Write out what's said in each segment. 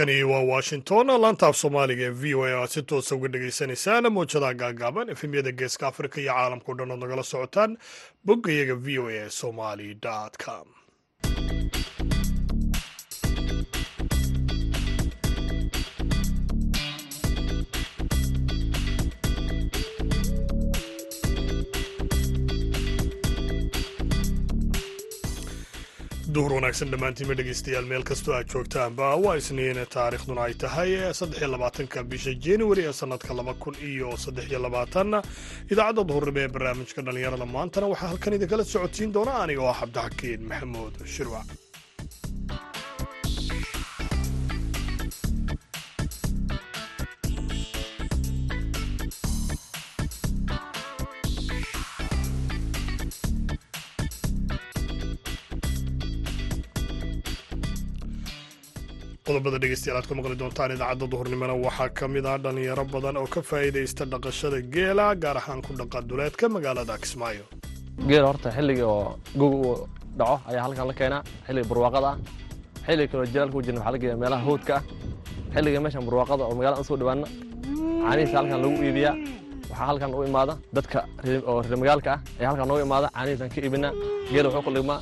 halkani waa washington. Laanta af soomaaliga ee v o a aad si toosa uga dhagaysanaysaan mowjadaha gaagaaban efemyada geeska afrika iyo caalamkao dhan ood nagala socotaan boggayaga v o a somali com duhur wanaagsan dhammaantiinma dhegaystayaal meel kastoo aad joogtaanba waa isniin taariikhduna ay tahay saddex iyo labaatanka bisha januari ee sannadka laba kun iyo saddex iyo labaatan idaacadda duhurnimo ee barnaamijka dhallinyarada maantana waxaa halkan idinkala socodsiin doona aniga oo ah cabdixakiin maxamuud shirwac qodobada dhegeystayaal aad ku maqli doontaan idaacadda duhurnimona waxaa ka mid ah dhallinyaro badan oo ka faa'iidaysta dhaqashada geela gaar ahaan ku dhaqa duleedka magaalada kismaayo. Geela horta xilliga oo guga uu dhaco ayaa halkan la keenaa. Xilliga barwaaqada ah xilliga kaloo jilaalka u jirna waxaa la geeya meelaha hawdka ah. Xilliga meeshan barwaaqada oo magaalada soo dhawaana caanihiisa halkan lagu iibiyaa. Waxaa halkan u imaada dadka oo reer magaalka ah ayaa halkan nooga imaada. Caanihiisan ka iibinaa geela wuxuu ku dhigmaa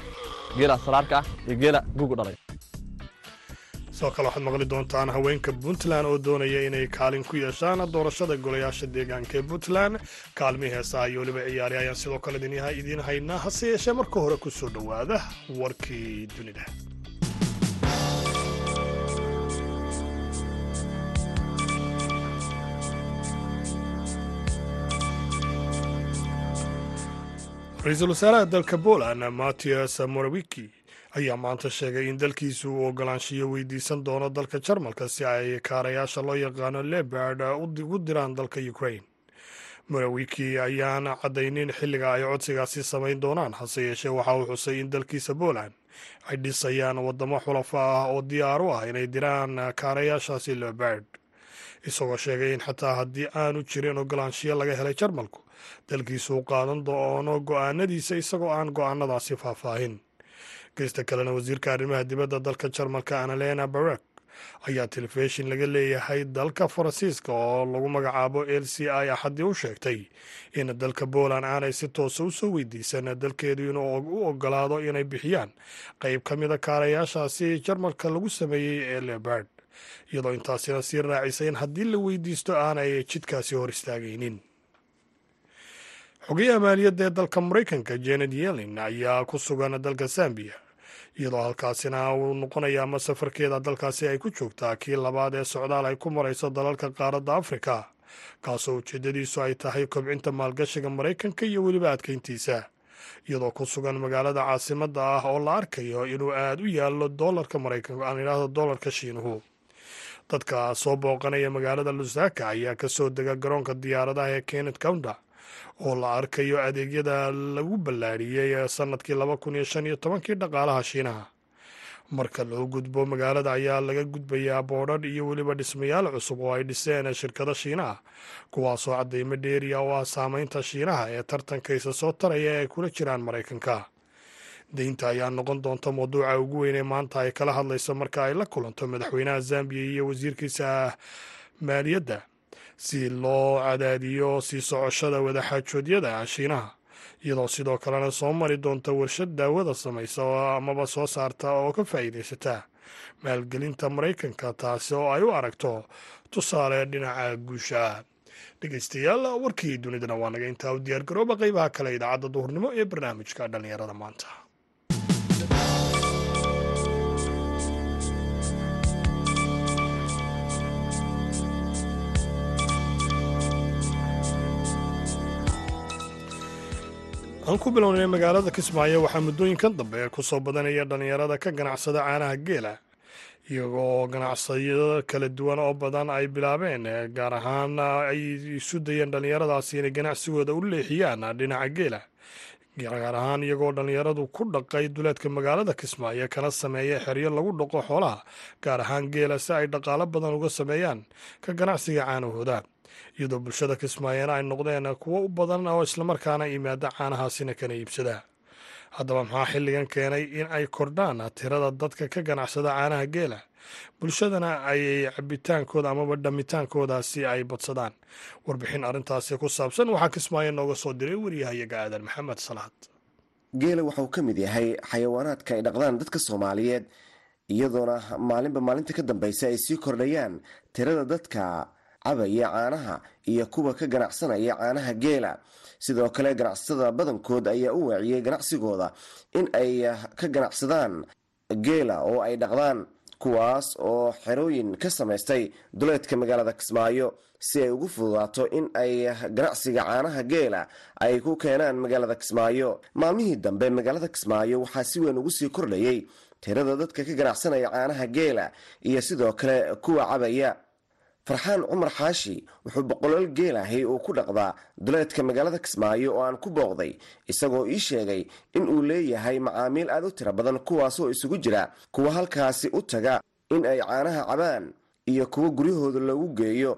geela asraarka ah iyo geela gugu dhalay sidoo kale waxaad maqli doontaan haweenka puntland oo doonaya inay kaalin ku yeeshaan doorashada golayaasha deegaanka ee puntland. Kaalmii heesaha iyo weliba ciyaari ayaan sidoo kale idiin haynaa hase yeeshee marka hore ku soo dhowaada warkii dunida. Ra'iisul wasaaraha dalka poland mattias morawiki ayaa maanta sheegay in dalkiisu uu ogolaanshiyo weydiisan doono dalka jarmalka si ay kaarayaasha loo yaqaano lebard ugu diraan dalka ukraine. Morawiki ayaan caddaynin xilliga ay codsigaasi samayn doonaan hase yeeshee waxa uu xusay in dalkiisa poland ay dhisayaan waddamo xulafa ah oo diyaar u ah inay diraan kaarayaashaasi lebard isagoo sheegay in xataa haddii aanu jirin ogolaanshiyo laga helay jarmalku dalkiisu u qaadan doono go'aanadiisa isagoo aan go'aanadaasi faahfaahin geysta kalena wasiirka arrimaha dibadda dalka jarmalka annalena barek ayaa telefishin laga leeyahay dalka faransiiska oo lagu magacaabo l c i axaddii u sheegtay in dalka poland aanay si toosa u soo weydiisan dalkeedu inuu u ogolaado inay bixiyaan qayb ka mida kaarayaashaasi jarmalka lagu sameeyey ee lebard iyadoo intaasina sii raacisay in haddii la weydiisto aanay jidkaasi hor istaagaynin. Xogayaha maaliyadda ee dalka maraykanka janet yellen ayaa ku sugan dalka zambiya iyadoo halkaasina uu noqonaya ama safarkeeda dalkaasi ay ku joogtaa kii labaad ee socdaal ay ku marayso dalalka qaaradda afrika kaasoo ujeeddadiisu ay tahay kobcinta maalgashiga maraykanka iyo weliba adkeyntiisa iyadoo ku sugan magaalada caasimadda ah oo la arkayo inuu aad u yaallo doolarka maraykanka aan idhaahdo doolarka shiinuhu. Dadka soo booqanaya magaalada lusaka ayaa ka soo dega garoonka diyaaradaha ee kenneth counter oo la arkayo adeegyada lagu ballaadhiyey sannadkii laba kun iyo shan iyo tobankii dhaqaalaha shiinaha. Marka loo gudbo magaalada ayaa laga gudbayaa boodhadh iyo weliba dhismayaal cusub oo ay dhiseen shirkado shiinaha kuwaasoo caddaymo dheeriya oo ah saameynta shiinaha ee tartankaysa soo taraya ee ay kula jiraan maraykanka. Deynta ayaa noqon doonta mawduuca ugu weyn ee maanta ay kala hadlayso marka ay la kulanto madaxweynaha zambiya iyo wasiirkiisa maaliyadda si loo cadaadiyo sii socoshada wadaxaajoodyada shiinaha. Iyadoo sidoo kalena soo mari doonta warshad daawada samaysa amaba soo saarta oo ka faa'iidaysata. Maalgelinta maraykanka taasi oo ay u aragto tusaale dhinaca guusha. Dhegeystayaal warkii dunidana waa naga intaa u diyaar garooba qeybaha kale idaacadda duhurnimo ee barnaamijka dhallinyarada maanta aan ku bilownay magaalada kismaayo waxaa muddooyinkan dambe ku soo badanaya dhallinyarada ka ganacsada caanaha geela iyagoo ganacsado kala duwan oo badan ay bilaabeen gaar ahaan ay isu dayeen dhallinyaradaasi inay ganacsigooda u leexiyaan dhinaca geela gaar ahaan iyagoo dhallinyaradu ku dhaqay duleedka magaalada kismaayo kana sameeya xeryo lagu dhaqo xoolaha gaar ahaan geela si ay dhaqaalo badan uga sameeyaan ka ganacsiga caanahooda. Iyadoo bulshada kismaayana ay noqdeen kuwo u badan oo islamarkaana yimaada caanahaasina kana iibsada. Haddaba maxaa xilligan keenay in ay kordhaan tirada dadka ka ganacsada caanaha geela bulshadana ay cabitaankooda amaba dhammitaankoodaasi ay badsadaan. Warbixin arrintaasi ku saabsan waxaa kismaayo nooga soo diray waryahayaga aadan maxamed salaad. Geela waxauu ka mid yahay xayawaanaadka ay dhaqdaan dadka soomaaliyeed iyadoona maalinba maalinta ka dambeysa ay sii kordhayaan tirada dadka cabaya caanaha iyo kuwa ka ganacsanaya caanaha geela. Sidoo kale ganacsatada badankood ayaa u waaciyey ganacsigooda in ay ka ganacsadaan geela oo ay dhaqdaan kuwaas oo xerooyin ka samaystay duleedka magaalada kismaayo si ay ugu fududaato in ay ganacsiga caanaha geela ay ku keenaan magaalada kismaayo. Maalmihii dambe magaalada kismaayo waxaa si weyn ugu sii kordhayay tirada dadka ka ganacsanaya caanaha geela iyo sidoo kale kuwa cabaya farxaan cumar xaashi wuxuu boqolol geelahay uu ku dhaqdaa duleedka magaalada kismaayo oo aan ku booqday isagoo ii sheegay in uu leeyahay macaamiil aad u tiro badan kuwaasoo isugu jira kuwa halkaasi u taga in ay caanaha cabaan iyo kuwa guryahooda loogu geeyo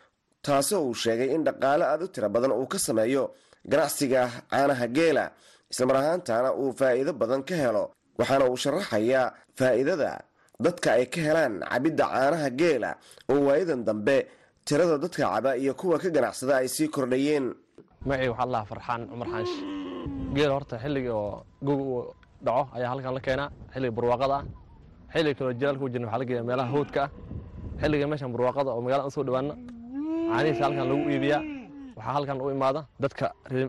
taasoo uu sheegay in dhaqaale aad u tiro badan uu ka sameeyo ganacsiga caanaha geela islamar ahaantana uu faa'iido badan ka helo waxaana uu sharaxayaa faa'iidada dadka ay ka helaan cabidda caanaha geela oo waayadan dambe tirada dadka caba iyo kuwa ka ganacsada ay sii kordhayeen. Magacii waxaa lahaa farxaan cumar xaanshi geela horta xilligii oo guga uu dhaco ayaa halkan la keenaa. Xilliga barwaaqada ah xilliga kaloo jilaalka u jirna waxaa la geeyaa meelaha hawdka ah xilliga meeshan barwaaqada oo magaalada soo dhawaana caanihiisa halkan lagu iibiyaa. Waxaa halkan u imaada dadka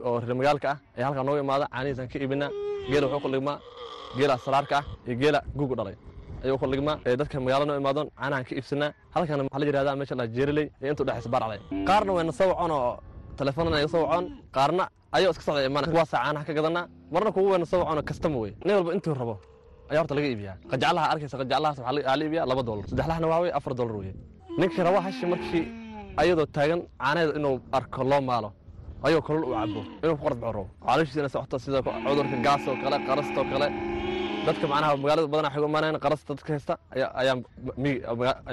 oo reer magaalka ah ayaa halkan nooga imaada. Caanihiisaan ka iibinaa geela wuxuu kaldhigmaa geela salaarka ah iyo geela gugu dhalay ayuu kaldhigmaa dadka magaalada noo imaadon caanahan ka iibsanaa. Halkan waxaa la yidhahdaa meesha la jeereley iyo intuu dhexaysa baarcalay qaarna wayna soo wacoon oo telefoonana iga soo wacoon qaarna ayuu iska socda imaana kuwaasa caanaha ka gadanaa. Marna kuwa wayna soo wacoon kastama wey nin walba intuu rabo ayaa horta laga iibiyaa. Qajaclaha arkaysa qajaclahaas waxaa la iibiyaa laba doolar saddexlahna waa wey afar doolar weye ninkii raba hashi markii ayadoo taagan caanaheeda inuu arko loo maalo ayuu kolol u cabo inuu ku qorad baxo calooshiisana socoto sida cudurka gaas oo kale qarastoo kale dadka macnaha magaalada badanaa xog imaanayan qarasta dadka haysta ayaa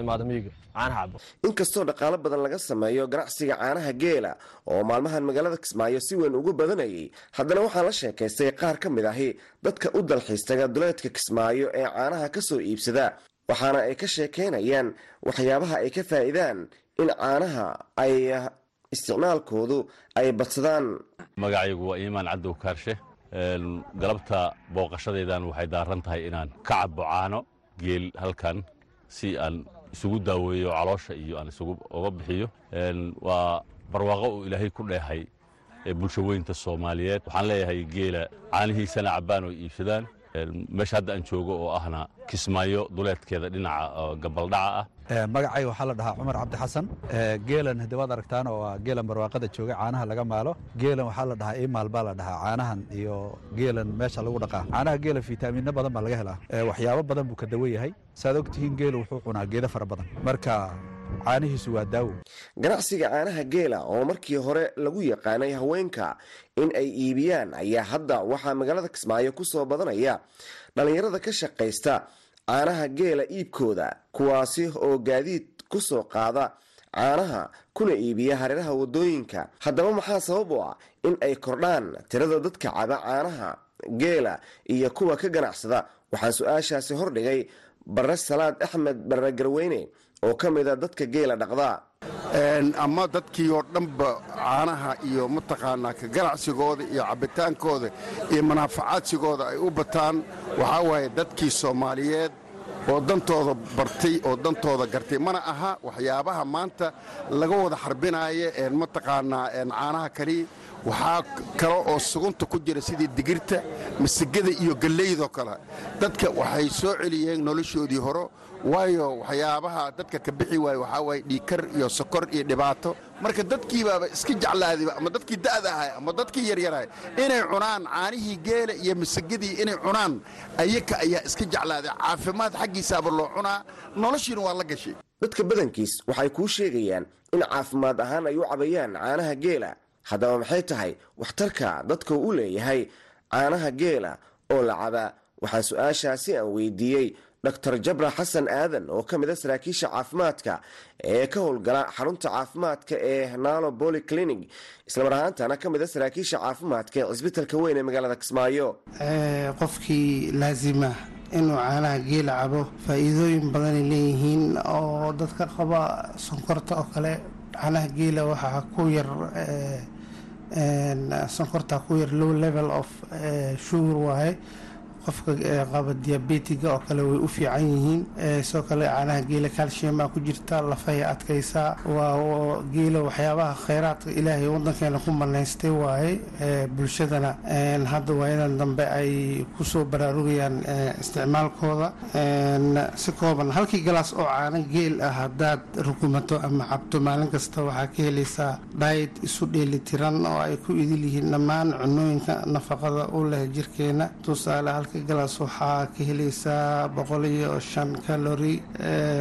imaada miyiga caanaha cabo inkastoo dhaqaalo badan laga sameeyo ganacsiga caanaha geela oo maalmahan magaalada kismaayo si weyn ugu badanayay haddana waxaa la sheekaystay qaar ka mid ahi dadka u dalxiistaga duleedka kismaayo ee caanaha ka soo iibsada waxaana ay ka sheekaynayaan waxyaabaha ay ka faa'iidaan in caanaha ay isticmaalkoodu ay badsadaan. Magacaygu waa iimaan cabdow kaarshe galabta booqashadaydan waxay daaran tahay inaan ka cabo caano geel halkan si aan isugu daaweeyo caloosha iyo aan isugu uga bixiyo. Waa barwaaqo uu ilaahay ku dheehay bulsho weynta soomaaliyeed. Waxaan leeyahay geela caanihiisana cabbaan oo iibsadaan meesha hadda aan joogo oo ahna kismaayo duleedkeeda dhinaca gabaldhaca ah. Magacay waxaa la dhahaa cumar cabdi xasan geelan hade waad aragtaan oo waa geelan barwaaqada jooga caanaha laga maalo. Geelan waxaa la dhahaa imaal baa la dhahaa caanahan iyo geelan meesha lagu dhaqaa. Caanaha geela fitaamiino badan baa laga helaa. Waxyaabo badan buu ka dawo yahay. Saaad ogtihiin geelu wuxuu cunaa geedo fara badan. Marka caanihiisu waa daawo. Ganacsiga caanaha geela oo markii hore lagu yaqaanay haweenka in ay iibiyaan ayaa hadda waxaa magaalada kismaayo ku soo badanaya dhallinyarada ka shaqaysta caanaha geela iibkooda kuwaasi oo gaadiid ku soo qaada caanaha kuna iibiya hareeraha waddooyinka. Haddaba maxaa sabab u ah in ay kordhaan tirada dadka caba caanaha geela iyo kuwa ka ganacsada? Waxaan su'aashaasi hordhigay bare salaad axmed barre garweyne oo ka mida dadka geela dhaqdaa ama dadkii oo dhanba caanaha iyo mataqaanaa ka ganacsigooda iyo cabbitaankooda iyo manaafacaadsigooda ay u bataan waxaa waaye dadkii soomaaliyeed oo dantooda bartay oo dantooda gartay. Mana aha waxyaabaha maanta laga wada xarbinaaya mataqaanaa caanaha kaliya waxaa kale oo sugunta ku jira sidii digirta masigada iyo gallaydoo kale. Dadka waxay soo celiyeen noloshoodii hore waayo waxyaabaha dadka ka bixi waaye waxaa waaye dhiikar iyo sokor iyo dhibaato. Marka dadkiibaaba iska jeclaadiba ama dadkii da'da ahay ama dadkii yaryarahay inay cunaan caanihii geela iyo masagadii inay cunaan ayaka ayaa iska jeclaaday caafimaad xaggiisaaba loo cunaa noloshiina waa la gashay. Dadka badankiis waxay kuu sheegayaan in caafimaad ahaan ay u cabayaan caanaha geela haddaba maxay tahay waxtarka dadka u leeyahay caanaha geela oo la cabaa waxaa su'aashaasi aan weydiiyey dor jabra xasan aadan oo ka mid a saraakiisha caafimaadka ee ka howlgala xarunta caafimaadka ee naalo boli clinic islamar ahaantana ka mid a saraakiisha caafimaadka ee cisbitalka weyn ee magaalada kismaayo. Qofkii laazima inuu caanaha geela cabo faa-iidooyin badanay leeyihiin oo dadka qaba sonkorta oo kale caanaha geela waxaa ku yar sonkorta ku yar low level of sugar waaye qofka qaba diabetiga oo kale way u fiican yihiin. Sidoo kale caanaha geela calciumaa ku jirta lafay adkaysaa waa geela waxyaabaha kheyraadka ilaahay wadankeena ku manaystay waaye. Bulshadana hadda waayadan dambe ay ku soo baraarugayaan isticmaalkooda. Si kooban halkii galaas oo caano geel ah haddaad rukumato ama cabto maalin kasta waxaa ka helaysaa dhaayid isu dheelitiran oo ay ku idil yihiin dhammaan cunooyinka nafaqada u leh jirkeena. Tusaale halka galaas waxaa ka helaysaa boqol iyo shan kalori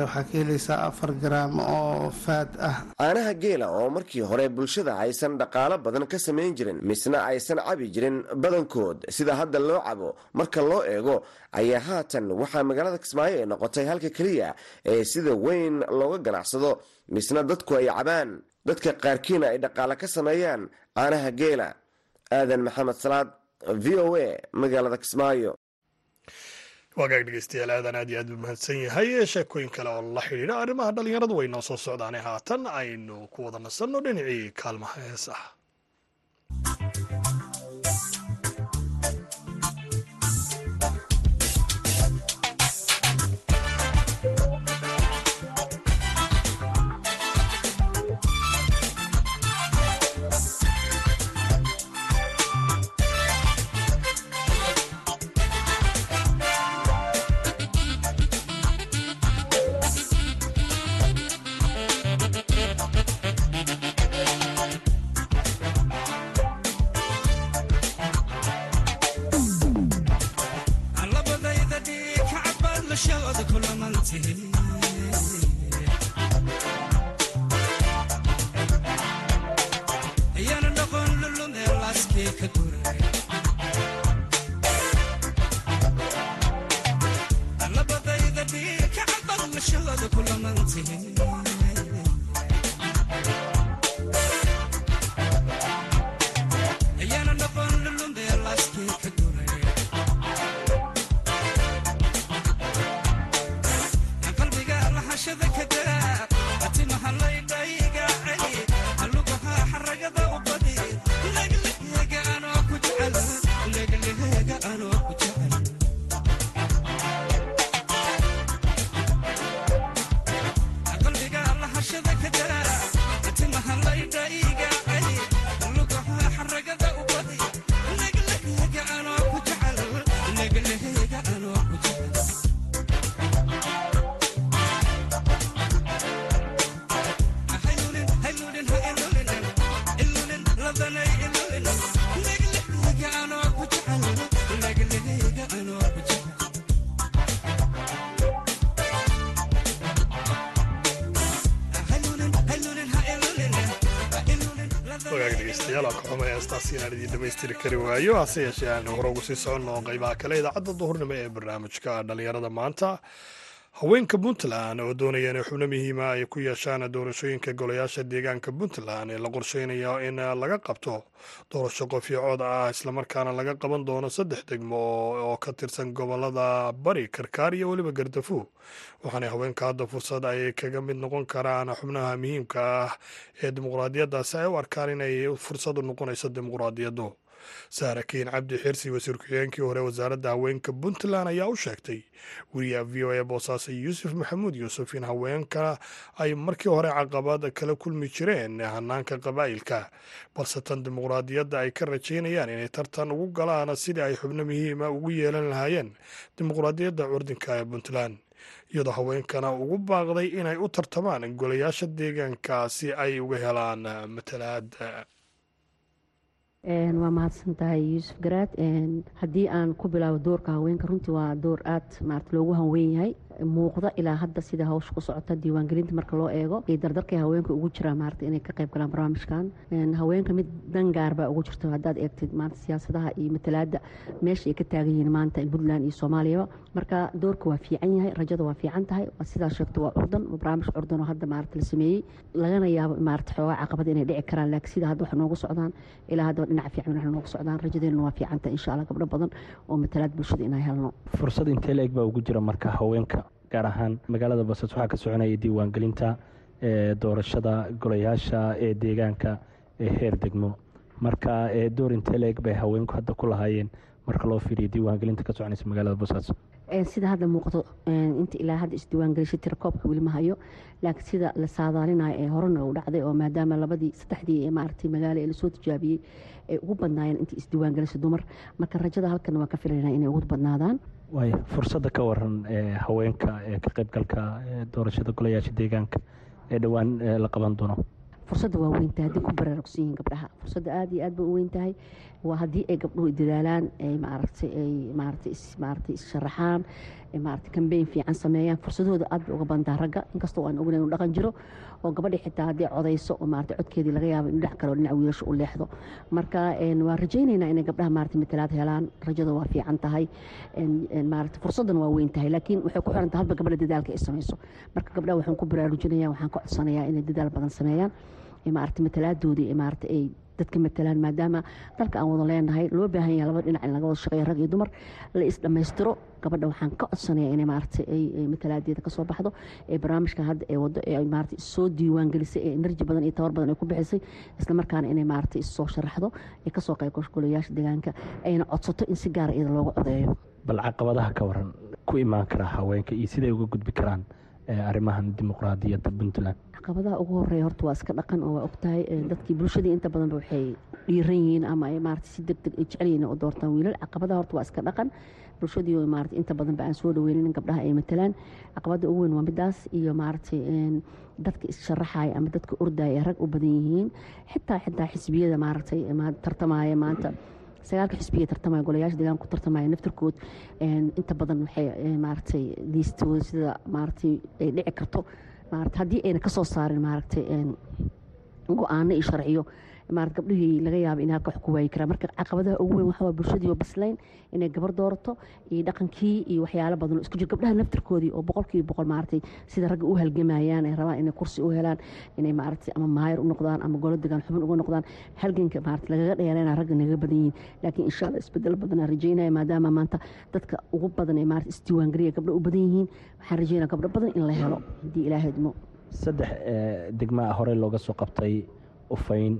waxaa ka helaysaa afar garaam oo faad ah. Caanaha geela oo markii hore bulshada aysan dhaqaalo badan ka samayn jirin misna aysan cabi jirin badankood sida hadda loo cabo marka loo eego ayaa haatan waxaa magaalada kismaayo ay noqotay halka keliya ee sida weyn looga ganacsado misna dadku ay cabaan. Dadka qaarkiina ay dhaqaalo ka sameeyaan caanaha geela. Aadan maxamed salaad v o a magaalada kismaayo waagaag dhegeystayaal aadan aad iyo aad buu mahadsan yahay. Sheekooyin kale oo la xidhiidha arrimaha dhallinyaradu way noo soo socdaane haatan aynu ku wada nasanno dhinacii kaalmaha hees ah inaan idiin dhamaystiri kari waayo. Hase yeeshee aanu hore ugu sii soconno qeybaha kale idaacadda duhurnimo ee barnaamijka dhallinyarada maanta haweenka puntland oo doonaya inay xubno muhiima ay ku yeeshaan doorashooyinka golayaasha deegaanka puntland ee la qorsheynayo in laga qabto doorasho qofyocood ah islamarkaana laga qaban doono saddex degmo oo ka tirsan gobollada bari karkaar iyo weliba gardafu. Waxaana haweenka hadda fursad ay kaga mid noqon karaan xubnaha muhiimka ah ee dimuqraadiyaddaasi ay u arkaan inay fursad u noqonayso dimuqraadiyaddu saarakiin cabdi xirsi wasiir ku-xigeenkii hore wasaaradda haweenka puntland ayaa u sheegtay weriyaha v o a boosaaso yuusuf maxamuud yuusuf in haweenka ay markii hore caqabad kala kulmi jireen hanaanka qabaa'ilka. Balse tan dimuqraadiyadda ay ka rajaynayaan inay tartan ugu galaan sidii ay xubno muhiima ugu yeelan lahaayeen dimuqraadiyadda curdinka ee puntland iyadoo haweenkana ugu baaqday inay u tartamaan golayaasha deegaanka si ay uga helaan matalaad waa mahadsan tahay yuusuf garaad. Haddii aan ku bilaabo doorka haweenka runtii waa door aad maarata loogu hanweyn yahay muuqda ilaa hadda sida hawsha ku socota diiwaangelinta marka loo eego iyo dardarkay haweenka ugu jiraa maarata inay ka qayb galaan barnaamijkan. Haweenka mid dangaar baa ugu jirta haddaad eegtid maanta siyaasadaha iyo matalaada meesha ay ka taagan yihiin maanta puntland iyo soomaaliyaba marka doorka waa fiican yahay rajada waa fiican tahay sidaa sheegto waa curdan barnaamij curdan oo hadda maarata la sameeyey. Lagana yaabo maarata xoogaa caqabad inay dhici karaan laakiin sida hadda wax noogu socdaan ilaa haddaba dhinaca fiican noogu socdaan rajadeena waa fiican insha allah gabdho badan oo matalaad bulshada inaan helno. Fursad intee la-eg baa ugu jira marka haweenka gaar ahaan magaalada basas waxaa ka soconaya diiwaangelinta doorashada golayaasha ee deegaanka ee heer degmo. Marka door intee la-eg bay haweenku hadda ku lahaayeen marka loo fiiriyo diiwaangelinta ka soconaysa magaalada bosaas sida hadda muuqato inta ilaa hadda isdiiwaangelisha tirakoobka weli ma hayo laakiin sida la saadaalinayo ee horena u dhacday oo maadaama labadii saddexdii maaragtay magaalo ee la soo tijaabiyey ay ugu badnaayeen intii isdiiwaangelisha dumar. Marka rajada halkan waa ka filaynaa inay ugu badnaadaan waay fursadda ka waran haweenka ee ka qaybgalka doorashada golayaasha deegaanka ee dhowaan la qaban doono fursadda waa weyntahay haddii ku baraarugsan yihiin gabdhaha. Fursadda aada iyo aad bay u weyntahay waa haddii ay gabdhuhu dadaalaan ay maaragtay ay maaragtay maaragtay is-sharaxaan maaragtay kambeyn fiican sameeyaan fursadahooda aad bay uga bantaa ragga. Inkastoo aan ognayn inu dhaqan jiro oo gabadhii xitaa haddii codayso oo maaragtay codkeedii laga yaabo in dhinac kale oo dhinac wiilasha u leexdo. Marka waan rajaynaynaa inay gabdhaha maaragtay matalaad helaan. Rajada waa fiican tahay. Maaragtay fursaddan waa weyn tahay laakiin waxay ku xiran tahay hadba gabadha dadaalka ay samayso marka gabdhaha waxaan ku baraarujinayaa waxaan ka codsanayaa inay dadaal badan sameeyaan maaragtay matalaaddoodii maaragtay ay dadka matalaan maadaama dalka aan wada leenahay loo baahan yahay laba dhinac in laga wada shaqeeyo rag iyo dumar la is dhammaystiro gabadha waxaan ka codsanaya inay maaragtay ay matalaadeeda ka soo baxdo ee barnaamijka hadda ee wado ee maaragtay soo diiwaan gelisay ee enerji badan iyo tabar badan ay ku bixisay isla markaana inay maaragtay issoo sharaxdo ee ka soo qayb gasho golayaasha deegaanka ayna codsato in si gaara iyada looga codeeyo. Bal caqabadaha ka waran ku imaan karaa haweenka iyo siday uga gudbi karaan arrimahan dimuqraadiyadda puntland. Caqabadaha ugu horreeya horta waa iska dhaqan oo waa ogtahay dadkii bulshadii inta badanba waxay dhiiran yihiin ama ay maarata si deg ay jecel yihiin oo doortaan wiilal. Caqabadaha horta waa iska dhaqan. Bulshadii oo maarata inta badanba aan soo dhaweynin in gabdhaha ay matalaan. Caqabada ugu weyn waa midaas iyo maaragtay dadka is-sharaxaya ama dadka ordaya rag u badan yihiin. Xitaa xitaa xisbiyada maaragtay tartamaya maanta sagaalka xisbiya tartamaya golayaasha deegaanka ku tartamaya naftarkood inta badan waxay maaragtay liistooda sida maaragtay ay dhici karto. Maarata haddii ayna ka soo saarin maaragtay go'aano iyo sharciyo maarata gabdhihii laga yaaba in halka wax ku waayi karaa. Marka caqabadaha ugu weyn waxaa bulshadii oo bislayn inay gabar doorato iyo dhaqankii iyo waxyaalo badan oo isku jir gabdhaha naftarkoodii oo boqolkiiba boqol maaragtay sida ragga u halgamayaan ay rabaan inay kursi u helaan inay maaragtay ama maayar u noqdaan ama golo degaan xubin uga noqdaan. Halganka maarata lagaga dheerayna ragga naga badan yihiin. Laakiin insha allah isbeddel badan aan rajeynaya maadaama maanta dadka ugu badan ee maarata isdiiwaangeliya gabdho u badan yihiin waxaan rajeynaya gabdho badan in la helo. Haddii ilaahay idmo saddex degmaa horey looga soo qabtay ufayn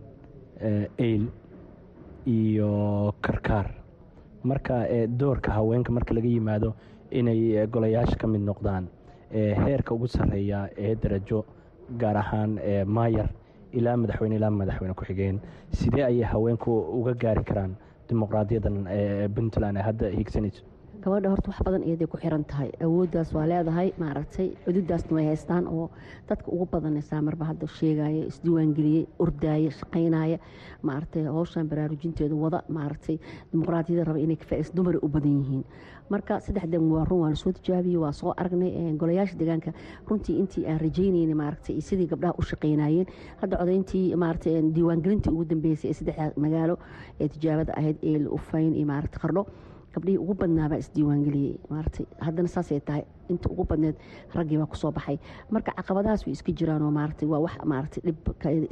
eyl iyo karkaar. Marka doorka haweenka marka laga yimaado inay golayaasha ka mid noqdaan heerka ugu sarreeya ee darajo gaar ahaan maayar ilaa madaxweyne ilaa madaxweyne ku-xigeen sidee ayay haweenku uga gaari karaan dimuqraadiyaddan puntland ee hadda hiigsanayso gabadha horta wax badan iyaday ku xiran tahay. Awooddaas waa leedahay maaragtay cududaasna way haystaan oo dadka ugu badanaysaa marba hadda sheegaya isdiiwaangeliyey ordaaya shaqaynaya maaragtay howshan baraarujinteeda wada maaragtay dimuqraadiyada raba inay kafaa'is dumara u badan yihiin. Marka saddexdan waa run waa la soo tijaabiyey waa soo aragnay golayaasha deegaanka. Runtii intii aan rajaynayna maaragtay sidii gabdhaha u shaqaynayeen. Hadda codayntii maaragtay diiwaangelintii ugu dambeysay ee saddexda magaalo ee tijaabada ahayd eel ufayn iyo maaragtay qardho gabdhihii ugu badnaabaa isdiiwaangeliyey maaragtay haddana saasay tahay inta ugu badneed raggii baa ku soo baxay. Marka caqabadahaas way iska jiraan oo maaragtay waa wax maaragtay dhib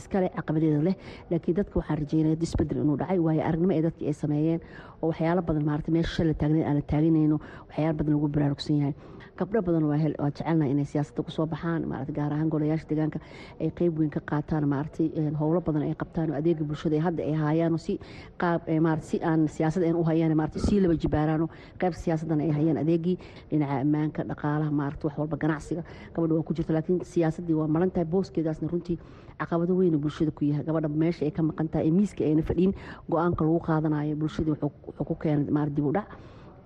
iskale caqabadeeda leh laakiin dadka waxaan rajeynaya isbeddel inuu dhacay waayo aragnimo ee dadkii ay sameeyeen oo waxyaalo badan maaragtay meesha shala taagneed aan taaganayno waxyaalo badan lagu baraarugsan yahay. Gabdho badan waa jecelnaha inay siyaasadda ku soo baxaan maarata gaar ahaan golayaasha deegaanka ay qeyb weyn ka qaataan maaragtay howlo badan ay qabtaan oo adeega bulshada hadda ay haayaan si qaab maarata si aan siyaasad aan u hayaan maarata sii laba jibaaraano qeybta siyaasaddan ay hayaan. Adeegii dhinaca ammaanka dhaqaalaha maarata wax walba ganacsiga gabadha waa ku jirta laakiin siyaasaddii waa maran tahay booskeedaasna runtii caqabado weyn bulshada ku yahay. Gabadha meesha ay ka maqan tahay ee miiska ayna fadhiin go'aanka lagu qaadanayo bulshadii wuxuu ku keenay maarata dib u dhac.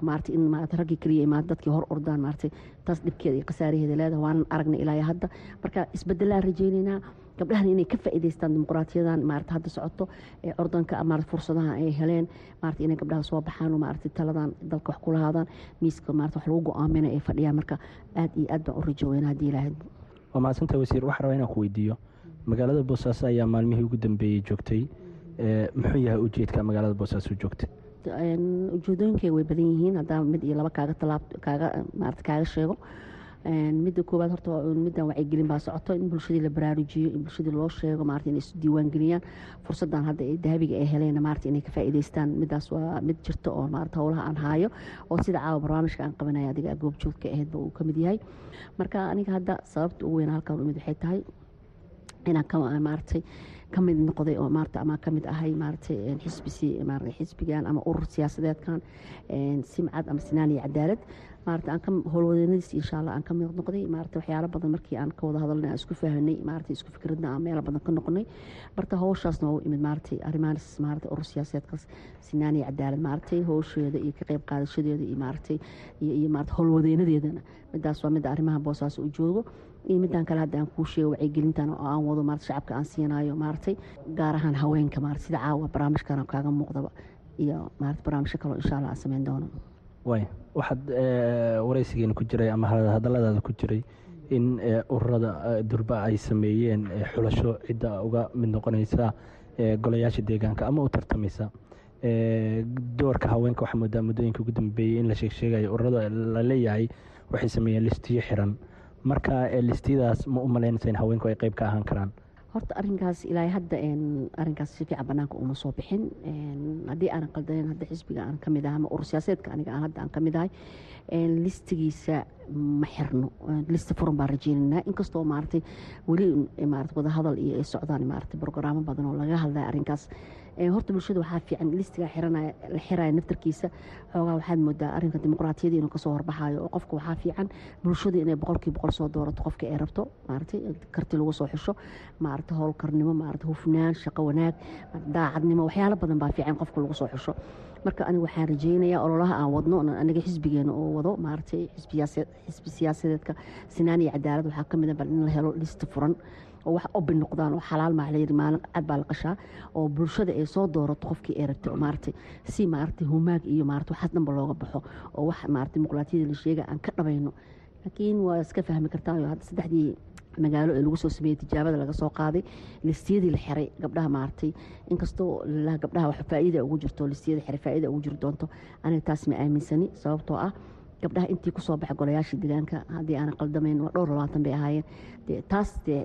Maarata in maarata raggii keliya imaad dadkii hor ordaan maarata taas dhibkeeda iyo khasaaraheeda leedahay. Waanan aragnay ilaa hadda. Marka isbedelaan rajaynaynaa gabdhahan inay ka faa'iidaystaan dimuqraatiyadan maarata hadda socoto ee ordanka maarata fursadaha ay heleen. Maarata inay gabdhaha soo baxaan oo maarata taladan dalka wax kula haadaan miiska maarata wax lagu go'aamina ay fadhiyaan. Marka aad iyo aad baan u rajooweyn haddii ilaahay. Waa mahadsanta wasiir waxaa rabaa inaan ku weydiiyo magaalada boosaaso ayaa maalmihii ugu dambeeyey joogtay muxuu yahay ujeedka magaalada boosaaso joogta ujeedooyinkay way badan yihiin haddaa mid iyo laba kaaga talaab kaaga maarata kaaga sheego. Midda koowaad horta middan wacyigelin baa socoto. In bulshadii la baraarujiyo in bulshadii loo sheego maarata inay isu diiwaangeliyaan fursadan hadda dahabiga ay heleen maarata inay ka faa'iidaystaan. Middaas waa mid jirto oo maarata howlaha aan haayo oo sida caawa barnaamijka aan qabanaya adiga goobjoogka ahaydba uu ka mid yahay. Marka aniga hadda sababta ugu weyn halkan umid waxay tahay inaan maaratay ka mid noqday oo maarata ama ka mid ahay maaratay xisbisi maarata xisbigan ama urur siyaasadeedkan simcad ama sinaan iyo cadaalad. Maarata aan ka howlwadeennadiis insha allah aan ka noqday. Maarata waxyaalo badan markii aan ka wada hadalnay aan isku fahanay maarata isku fikradna aan meelo badan ka noqonay. Marta howshaasna waa u imid maarata arrimahaas maarata urur siyaasadeedkaas sinaan iyo cadaalad maaratay howsheeda iyo ka qayb qaadashadeeda iyo maaratay iyo maarata howlwadeenadeedana midaas waa midda arrimaha boosaaso u joogo iyo midaan kale hadda aan kuu sheego wacyigelintan oo aan wado maarata shacabka aan siinayo maaratay gaar ahaan haweenka maarata sida caawa barnaamijkan kaaga muuqdaba iyo maarata barnaamijyo kaloo insha allah aan sameyn doono. Waay waxaad waraysigeena ku jiray ama hadalladaada ku jiray in ururada durba ay sameeyeen xulasho cidda uga mid noqonaysa golayaasha deegaanka ama u tartamaysa. Doorka haweenka waxaa moodaa muddooyinka ugu dambeeyey in la sheegsheegayo ururada la leeyahay waxay sameeyeen listiyo xiran marka listiyadaas ma u in haweenku ay qeyb ka ahaan karaan? Horta arinkaas ilaa hadda arinkaas si fiican banaanka uma soo bixin. Haddii aanan qaldaneyn hadda xisbiga aan ka mid ahay ama urur siyaaseedka aniga hadda aan ka mid ahay listigiisa ma xirno. Lista furan baan rajeynaynaa inkastoo maaragtay weli maarata wadahadal iyo ay socdaan maarata brograamo badan oo laga hadlaya arrinkaas horta bulshada waxaa fiican listiga la xiraya naftarkiisa xoogaa waxaad moodaa arrinka dimuqraatiyada inuu ka soo horbaxayo oo qofka waxaa fiican bulshada inay boqolkii boqol soo doorato qofka ay rabto maaragtay karti lagu soo xusho maarata howlkarnimo maarata hufnaan shaqo wanaag daacadnimo waxyaalo badan baa fiican qofka lagu soo xusho. Marka aniga waxaan rajeynayaa ololaha aan wadno aniga xisbigeena oo wado maaragtay xisbi siyaasadeedka sinaan iyo cadaalad waxaa ka mid a bal in la helo lista furan oo wax obi noqdaan oo xalaal maa layidhi maalin cad baa la qashaa oo bulshada ay soo doorato qofkii ay rabtay maaragtay si maaragtay humaag iyo maaragtay waxaas dhanba looga baxo oo wax maaragtay dimuqraatiyada la sheega aan ka dhabayno. Laakiin waa iska fahmi kartaa hadda saddexdii magaalo ee lagu soo sameeyey tijaabada laga soo qaaday listiyadii la xiray gabdhaha maaragtay. Inkastoo lalaha gabdhaha wax faa'iida ugu jirto listiyada xiray faa'iida ugu jiri doonto aniga taas ma aaminsani sababtoo ah gabdhaha intii ku soo baxay golayaasha deegaanka haddii aanan qaldamayn waa dhowr labaatan bay ahaayeen. Taas dee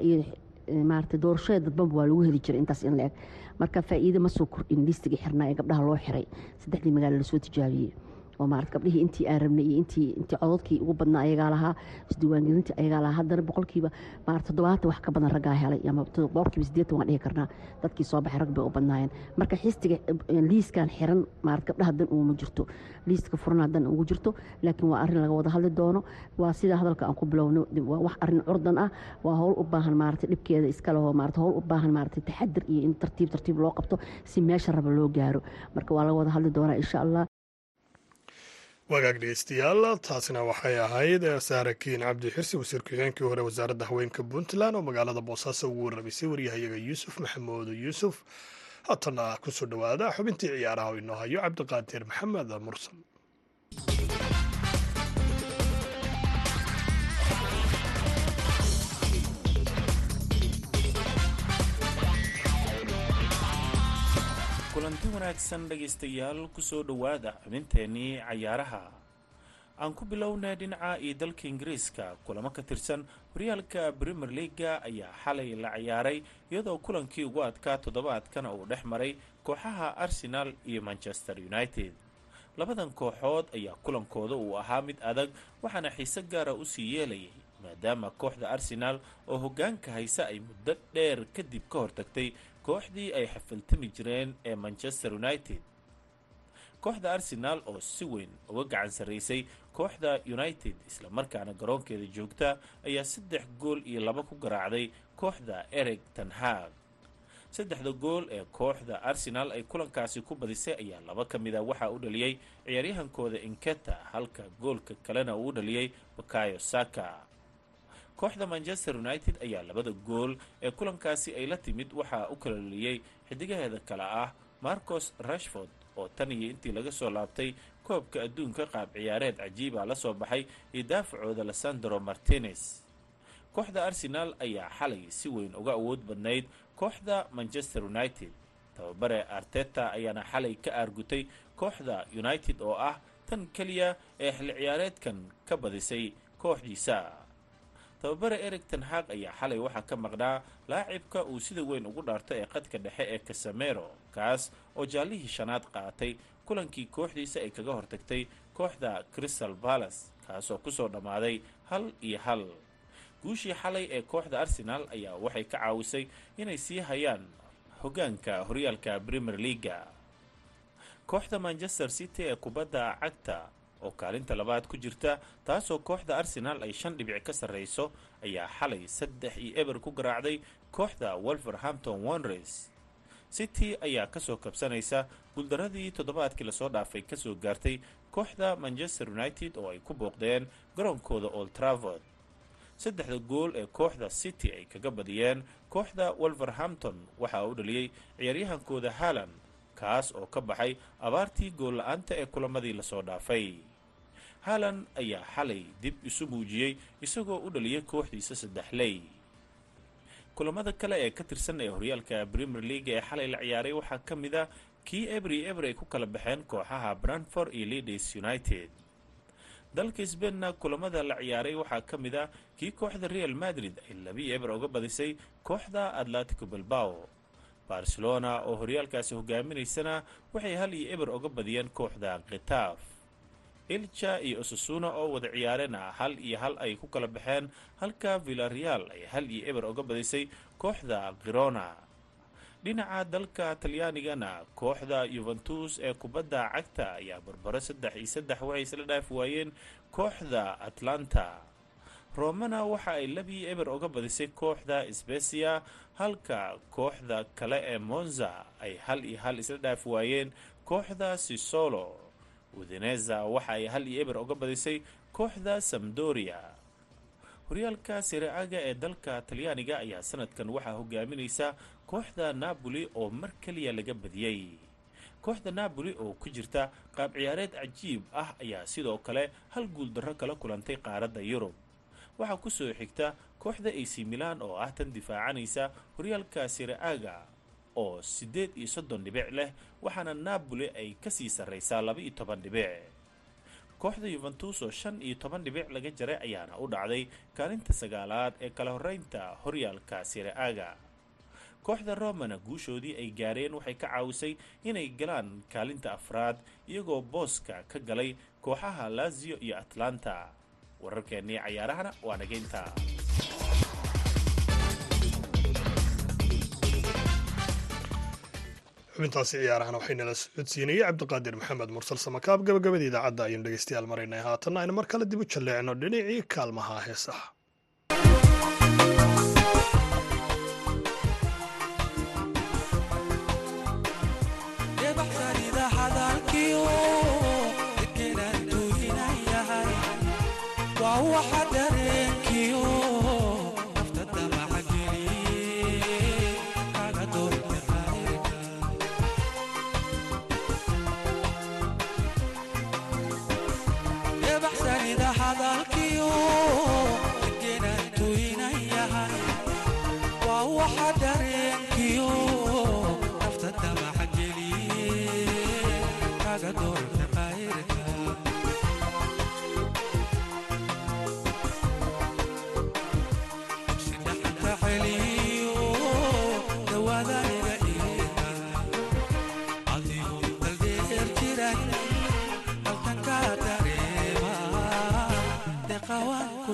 maarata doorashada dadbanba waa lagu heli jiray intaas in la eg marka faa'iide ma soo kordhin listigii xirnaa ee gabdhaha loo xiray. Saddexdii magaalo la soo tijaabiyey oo maarata gabdhihii intii aan rabnay iyo intii intii cododkii ugu badnaa ayagaa lahaa isdiiwaangelintii ayagaa lahaa haddana boqolkiiba maarata toddobaatan wax ka badan raggaa helay ama boqolkiiba siddeetan waan dhihi karnaa. Dadkii soo baxay rag bay u badnaayeen. Marka xistiga liiskan xiran maarata gabdhaha dan uguma jirto. Liiska furana dan ugu jirto. Laakiin waa arrin laga wada hadli doono. Waa sida hadalka aan ku bilowno. Waa wax arrin curdan ah. Waa howl u baahan maarata dhibkeeda iska leho howl u baahan maarata taxadir iyo in tartiib tartiib loo qabto si meesha raba loo gaaro. Marka waa laga wada hadli doonaa insha allah wagaag dhegeystayaal taasina waxay ahayd saarakiin cabdi xirsi wasiir ku-xigeenkii hore wasaaradda haweenka puntland oo magaalada boosaaso ugu warramaysay waryahayaga yuusuf maxamuud yuusuf. Haatana ku soo dhowaada xubintii ciyaaraha oo inoo hayo cabdiqaadir maxamed mursal kulanti wanaagsan dhegaystayaal ku soo dhowaada xubinteennii cayaaraha. Aan ku bilownay dhinaca iyo dalka ingiriiska kulamo ka tirsan horyaalka premier leaga ayaa xalay la ciyaaray iyadoo kulankii ugu adkaa toddobaadkana uu dhex maray kooxaha arsenal iyo manchester united. Labadan kooxood ayaa kulankooda uu ahaa mid adag waxaana xiise gaara u sii yeelayay maadaama kooxda arsenaal oo hoggaanka hayse ay muddo dheer kadib ka hortagtay kooxdii ay xafaltami jireen ee manchester united. Kooxda arsenaal oo si weyn uga gacan sarraysay kooxda united islamarkaana garoonkeeda joogta ayaa saddex gool iyo laba ku garaacday kooxda ereg tanhaag saddexda gool ee kooxda arsenal ay kulankaasi ku badisay ayaa laba ka mid a waxaa u dhaliyey ciyaaryahankooda inketa halka goolka kalena uu u dhaliyey bakayo saka kooxda manchester united ayaa labada gool ee kulankaasi ay la timid waxaa u kala dhaliyey xidigaheeda kale ah marcos rashford oo tan iyo intii laga soo laabtay koobka adduunka qaab ciyaareed cajiiba la soo baxay iyo daafacooda lesandro martinez. Kooxda arsenal ayaa xalay si weyn uga awood badnayd kooxda manchester united. Tababare arteta ayaana xalay ka aargutay kooxda united oo ah tan keliya ee xilli ciyaareedkan ka badisay kooxdiisa tababare eric tenhaq ayaa xalay waxaa ka maqnaa laacibka uu sida weyn ugu dhaarto ee qadka dhexe ee casamero kaas oo jaallihii shanaad qaatay kulankii kooxdiisa ay kaga hortagtay kooxda crystal balas kaasoo ku soo dhammaaday hal iyo hal. Guushii xalay ee kooxda arsenal ayaa waxay ka caawisay inay sii hayaan hoggaanka horyaalka premier leaga kooxda manchester city ee kubadda cagta oo kaalinta labaad ku jirta taasoo kooxda arsenal ay shan dhibic ka sarreyso ayaa xalay saddex iyo eber ku garaacday kooxda wolverhampton wondres city ayaa ka soo kabsanaysa guuldaradii toddobaadkii la soo dhaafay ka soo gaartay kooxda manchester united oo ay ku booqdeen garoonkooda old travord saddexda gool ee kooxda city ay kaga badiyeen kooxda wolverhampton waxaa u dhaliyey ciyaaryahankooda haalan kaas oo ka baxay abaartii gool la'aanta ee kulamadii la soo dhaafay haalan ayaa xalay dib isu muujiyey isagoo u dhaliyay kooxdiisa saddex ley. Kulamada kale ee ka tirsan ee horyaalka premier league ee xalay la ciyaaray waxaa ka mid a kii ebri eber ay ku kala baxeen kooxaha branford iyo leaders united. Dalka sbainna kulamada la ciyaaray waxaa ka mid a kii kooxda real madrid ay labi eber uga badisay kooxda atletico bilbao. Barcelona oo horyaalkaasi hogaaminaysana waxay hal iyo eber uga badiyeen kooxda khitaaf ilja iyo osasuna oo wada ciyaarena hal iyo hal ay ku kala baxeen halka villareal ay hal iyo eber uga badisay kooxda khirona dhinaca dalka talyaanigana kooxda yuventus ee kubadda cagta ayaa barbaro saddex iyo saddex waxay isla dhaafi waayeen kooxda atlanta romana waxa ay labii eber uga badisay kooxda sbesia halka kooxda kale ee monza ay hal iyo hal isla dhaafi waayeen kooxda sisolo udineza waxa ay hal iyo eber uga badisay kooxda samdoria horyaalka siraaga ee dalka talyaaniga ayaa sanadkan waxaa hogaaminaysa kooxda napoli oo mar keliya laga badiyey kooxda napoli oo ku jirta qaab ciyaareed cajiib ah ayaa sidoo kale hal guuldarro kala kulantay qaaradda yurub. Waxaa ku soo xigta kooxda ac milan oo ah tan difaacanaysa horyaalka siraaga oo siddeed iyo soddon dhibic leh waxaana napoli ay ka sii sarraysaa laba iyo toban dhibic kooxda yuventus oo shan iyo toban dhibic laga jaray ayaana u dhacday kaalinta sagaalaad ee kala horeynta horyaalka siraaga kooxda romana guushoodii ay gaareen waxay ka caawisay inay galaan kaalinta afraad iyagoo booska ka galay kooxaha lazio iyo atlanta wararkeennii cayaarahana waa nageynta xubintaasi ciyaarahan waxay nala socodsiinayay cabdiqaadir maxamed mursal samakaab gabagabada idaacadda ayaynu dhegeystayaal maraynay haatana aynu mar kale dib u jalleecno dhinacii kaalmaha heesaha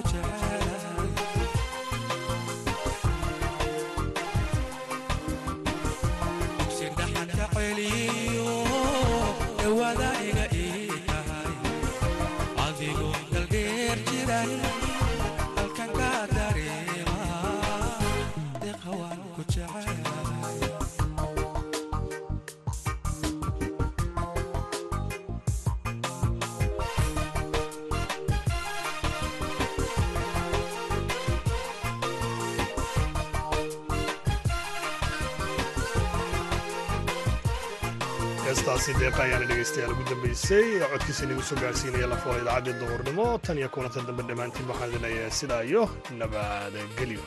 ku jecel heestaasi deeqa ayaana dhegaystayaal ugu dambeysay? Codkiisa inagu soo gaarsiinaya lafoola idaacadii duhurnimo tan iyo kulanta dambe dhammaantiin waxaan leeyahay sidaa nabadgelyo